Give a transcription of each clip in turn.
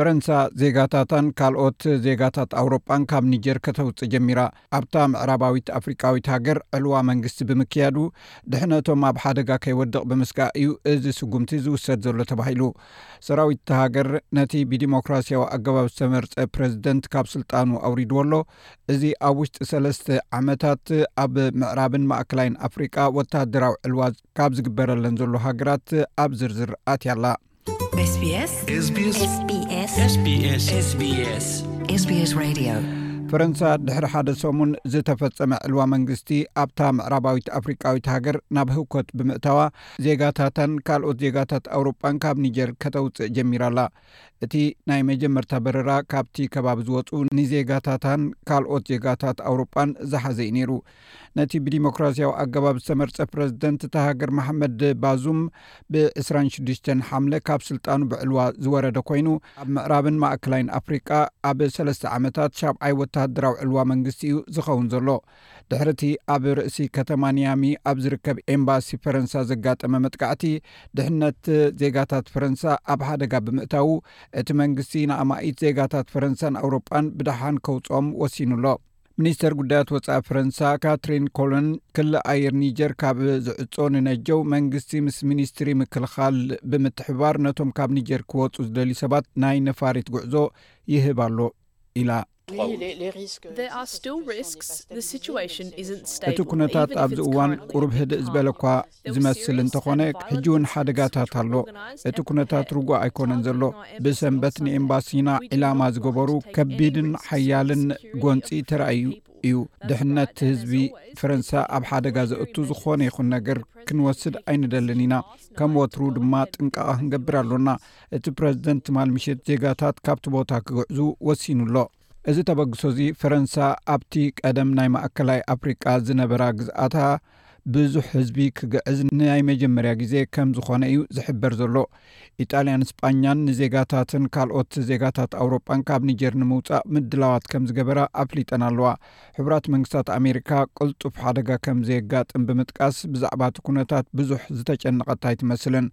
ፈረንሳ ዜጋታታን ካልኦት ዜጋታት ኣውሮጳን ካብ ኒጀር ከተውፅእ ጀሚራ ኣብታ ምዕራባዊት ኣፍሪቃዊት ሃገር ዕልዋ መንግስቲ ብምክያዱ ድሕነቶም ኣብ ሓደጋ ከይወድቕ ብምስጋእ እዩ እዚ ስጉምቲ ዝውሰድ ዘሎ ተባሂሉ ሰራዊት እታ ሃገር ነቲ ብዲሞክራስያዊ ኣገባብ ዝተመርፀ ፕረዚደንት ካብ ስልጣኑ ኣውሪድዎ ኣሎ እዚ ኣብ ውሽጢ ሰለስተ ዓመታት ኣብ ምዕራብን ማእከላይን ኣፍሪቃ ወተሃደራዊ ዕልዋ ካብ ዝግበረለን ዘሎ ሃገራት ኣብ ዝርዝር ኣትያ ኣላ ፈረንሳ ድሕሪ ሓደ ሰሙን ዝተፈፀመ ዕልዋ መንግስቲ ኣብታ ምዕራባዊት ኣፍሪቃዊት ሃገር ናብ ህውኮት ብምእታዋ ዜጋታታን ካልኦት ዜጋታት ኣውሮጳን ካብ ኒጀር ከተውፅእ ጀሚራ ኣላ እቲ ናይ መጀመርታ በረራ ካብቲ ከባቢ ዝወጹ ንዜጋታታን ካልኦት ዜጋታት ኣውሮጳን ዝሓዘ እዩ ነይሩ። ነቲ ብዲሞክራስያዊ ኣገባብ ዝተመርጸ ፕረዚደንት እታ ሃገር መሓመድ ባዙም ብ ዕስራን ሽዱሽተን ሓምለ ካብ ስልጣኑ ብዕልዋ ዝወረደ ኮይኑ ኣብ ምዕራብን ማእከላይን ኣፍሪቃ ኣብ ሰለስተ ዓመታት ሻብዓይ ወተሃደራዊ ዕልዋ መንግስቲ እዩ ዝኸውን ዘሎ። ድሕሪ እቲ ኣብ ርእሲ ከተማ ኒያሚ ኣብ ዝርከብ ኤምባሲ ፈረንሳ ዘጋጠመ መጥቃዕቲ፣ ድሕነት ዜጋታት ፈረንሳ ኣብ ሓደጋ ብምእታዉ፣ እቲ መንግስቲ ንኣማኢት ዜጋታት ፈረንሳን ኣውሮጳን ብደሓን ከውጽኦም ወሲኑ ኣሎ። ሚኒስተር ጉዳያት ወጻኢ ፈረንሳ ካትሪን ኮሎን፣ ክሊ ኣየር ኒጀር ካብ ዝዕጾ ንነጀው፣ መንግስቲ ምስ ሚኒስትሪ ምክልኻል ብምትሕብባር ነቶም ካብ ኒጀር ክወጹ ዝደልዩ ሰባት ናይ ነፋሪት ጉዕዞ ይህብ ኣሎ ኢላ። እቲ ኩነታት ኣብዚ እዋን ቁሩብ ህድእ ዝበለ እኳ ዝመስል እንተኾነ ሕጂ እውን ሓደጋታት ኣሎ እቲ ኩነታት ርጉእ ኣይኮነን ዘሎ ብሰንበት ንኤምባሲና ዒላማ ዝገበሩ ከቢድን ሓያልን ጎንፂ ተራእዩ እዩ ድሕነት ህዝቢ ፈረንሳ ኣብ ሓደጋ ዘእቱ ዝኾነ ይኹን ነገር ክንወስድ ኣይንደልን ኢና ከም ወትሩ ድማ ጥንቃቐ ክንገብር ኣሎና እቲ ፕረዚደንት ትማል ምሸት ዜጋታት ካብቲ ቦታ ክግዕዙ ወሲኑ ኣሎ። እዚ ተበግሶ እዚ ፈረንሳ ኣብቲ ቀደም ናይ ማእከላይ ኣፍሪቃ ዝነበራ ግዝኣታ ብዙሕ ህዝቢ ክግዕዝ ንናይ መጀመርያ ግዜ ከም ዝኾነ እዩ ዝሕበር ዘሎ። ኢጣልያን ስጳኛን ንዜጋታትን ካልኦት ዜጋታት ኣውሮጳን ካብ ኒጀር ንምውጻእ ምድላዋት ከም ዝገበራ ኣፍሊጠን ኣለዋ። ሕቡራት መንግስታት ኣሜሪካ ቅልጡፍ ሓደጋ ከም ዘየጋጥም ብምጥቃስ ብዛዕባቲ ኩነታት ብዙሕ ዝተጨነቐት ኣይትመስልን።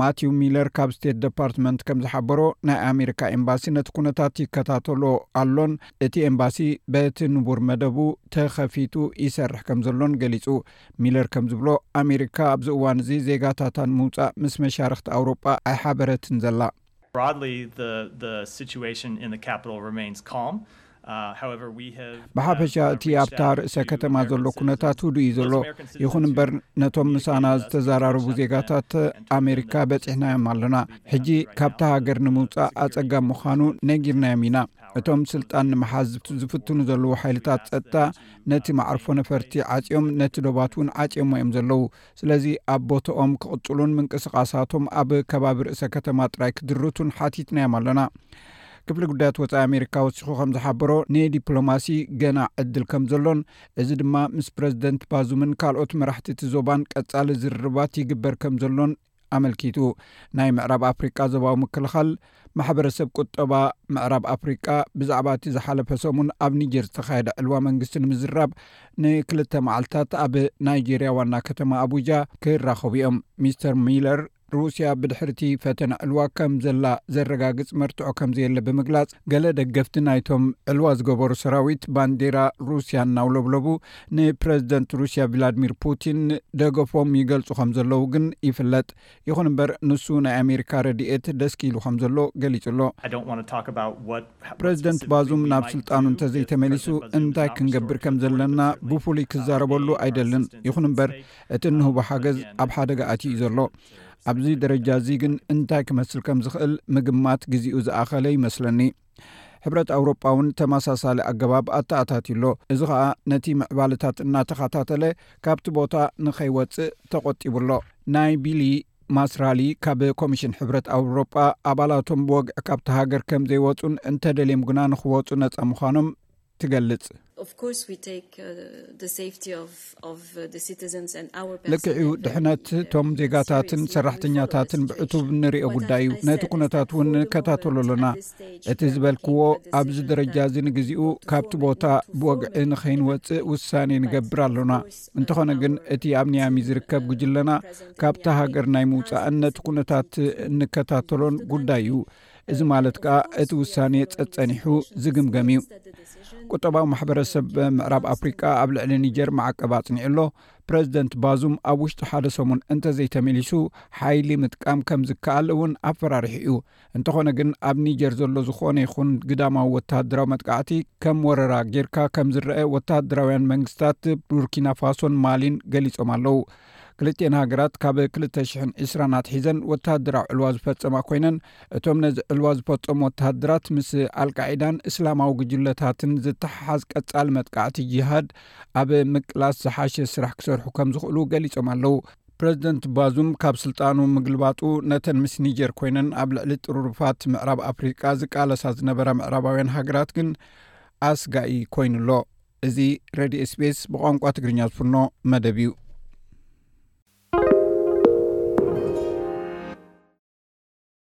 ማቲው ሚለር ካብ ስቴት ደፓርትመንት ከም ዝሓበሮ ናይ ኣሜሪካ ኤምባሲ ነቲ ኩነታት ይከታተሎ ኣሎን እቲ ኤምባሲ በቲ ንቡር መደቡ ተኸፊቱ ይሰርሕ ከም ዘሎን ገሊጹ ሚለር ከም ዝብሎ ኣሜሪካ ኣብዚ እዋን እዚ ዜጋታታ ንምውጻእ ምስ መሻርኽቲ ኣውሮጳ ኣይሓበረትን ዘላ ብሓፈሻ እቲ ኣብታ ርእሰ ከተማ ዘሎ ኩነታት ህዱእ እዩ ዘሎ ይኹን እምበር ነቶም ምሳና ዝተዘራረቡ ዜጋታት ኣሜሪካ በፂሕናዮም ኣለና ሕጂ ካብታ ሃገር ንምውፃእ ኣፀጋም ምዃኑ ነጊርናዮም ኢና እቶም ስልጣን ንምሓዝ ዝፍትኑ ዘለዉ ሓይልታት ፀጥታ ነቲ ማዕርፎ ነፈርቲ ዓፅዮም ነቲ ዶባት እውን ዓፅዮሞ እዮም ዘለዉ ስለዚ ኣብ ቦትኦም ክቕፅሉን ምንቅስቓሳቶም ኣብ ከባቢ ርእሰ ከተማ ጥራይ ክድርቱን ሓቲትናዮም ኣለና። ክፍሊ ጉዳያት ወፃኢ ኣሜሪካ ወሲኹ ከም ዝሓበሮ ንዲፕሎማሲ ገና ዕድል ከም ዘሎን እዚ ድማ ምስ ፕረዚደንት ባዙምን ካልኦት መራሕቲ እቲ ዞባን ቀፃሊ ዝርርባት ይግበር ከም ዘሎን ኣመልኪቱ ናይ ምዕራብ ኣፍሪቃ ዞባዊ ምክልኻል ማሕበረሰብ ቁጠባ ምዕራብ ኣፍሪቃ ብዛዕባ እቲ ዝሓለፈ ሰሙን ኣብ ኒጀር ዝተኻየደ ዕልዋ መንግስቲ ንምዝራብ ንክልተ መዓልትታት ኣብ ናይጀርያ ዋና ከተማ ኣቡጃ ክራኸቡ እዮም ሚስተር ሚለር ሩስያ ብድሕሪ እቲ ፈተነ ዕልዋ ከም ዘላ ዘረጋግጽ መርትዖ ከም ዘየለ ብምግላጽ ገለ ደገፍቲ ናይቶም ዕልዋ ዝገበሩ ሰራዊት ባንዴራ ሩስያ እናውለብለቡ ንፕረዚደንት ሩስያ ቭላድሚር ፑቲን ደገፎም ይገልፁ ከም ዘለዉ ግን ይፍለጥ ይኹን እምበር ንሱ ናይ ኣሜሪካ ረድኤት ደስኪ ኢሉ ከም ዘሎ ገሊፁ ኣሎ ፕረዚደንት ባዙም ናብ ስልጣኑ እንተዘይተመሊሱ እንታይ ክንገብር ከም ዘለና ብፍሉይ ክዛረበሉ ኣይደልን ይኹን እምበር እቲ እንህቦ ሓገዝ ኣብ ሓደጋ ኣት እዩ ዘሎ ኣብዚ ደረጃ እዚ ግን እንታይ ክመስል ከም ዝኽእል ምግማት ግዜኡ ዝኣኸለ ይመስለኒ ሕብረት ኣውሮጳ'ውን ተመሳሳሊ ኣገባብ ኣተኣታትዩ'ሎ። እዚ ኸኣ ነቲ ምዕባለታት እናተኸታተለ ካብቲ ቦታ ንኸይወጽእ ተቖጢቡ'ሎ። ናይ ቢሊ ማስራሊ ካብ ኮሚሽን ሕብረት ኣውሮጳ ኣባላቶም ብወግዒ ካብታ ሃገር ከምዘይወጹን እንተደልዮም ግና ንኽወጹ ነጻ ምዃኖም፣ ትገልጽ። ልክዕ'ዩ፣ ድሕነት እቶም ዜጋታትን ሰራሕተኛታትን ብዕቱብ ንርኦ ጉዳይ እዩ። ነቲ ኩነታት እውን ንከታተሎ ኣሎና። እቲ ዝበልክዎ ኣብዚ ደረጃ እዚ ንግዜኡ ካብቲ ቦታ ብወግዒ ንኸይንወጽእ ውሳኔ ንገብር ኣሎና። እንተኾነ ግን እቲ ኣብ ኒያሚ ዝርከብ ጉጅለና ካብታ ሃገር ናይ ምውጻእን ነቲ ኩነታት እንከታተሎን ጉዳይ እዩ። እዚ ማለት ከኣ እቲ ውሳኔ ጸጸኒሑ ዝግምገም እዩ። ቁጠባዊ ማሕበረሰብ ምዕራብ ኣፍሪቃ ኣብ ልዕሊ ኒጀር ማዕቀብ ኣጽኒዑ ኣሎ። ፕረዚደንት ባዙም ኣብ ውሽጢ ሓደ ሰሙን እንተዘይተመሊሱ ሓይሊ ምጥቃም ከም ዝከኣል እውን ኣፈራሪሑ እዩ። እንተኾነ ግን ኣብ ኒጀር ዘሎ ዝኾነ ይኹን ግዳማዊ ወተሃደራዊ መጥቃዕቲ ከም ወረራ ጌርካ ከም ዝረኣ ወተሃደራውያን መንግስታት ቡርኪናፋሶን ማሊን ገሊጾም ኣለዉ። ክልቲኤን ሃገራት ካብ ክልተ ሽሕን ዒስራን ኣትሒዘን ወተሃደራዊ ዕልዋ ዝፈጸማ ኮይነን እቶም ነዚ ዕልዋ ዝፈጸሙ ወተሃደራት ምስ ኣልቃዒዳን እስላማዊ ግጅለታትን ዝተሓሓዝ ቀጻሊ መጥቃዕቲ ጂሃድ ኣብ ምቅላስ ዝሓሸ ስራሕ ክሰርሑ ከም ዝኽእሉ ገሊጾም ኣለዉ ፕረዚደንት ባዙም ካብ ስልጣኑ ምግልባጡ ነተን ምስ ኒጀር ኮይነን ኣብ ልዕሊ ጥሩሩፋት ምዕራብ ኣፍሪቃ ዝቃለሳ ዝነበራ ምዕራባውያን ሃገራት ግን ኣስጋኢ ኮይኑ ኣሎ እዚ ረድዮ ስፔስ ብቋንቋ ትግርኛ ዝፍኖ መደብ እዩ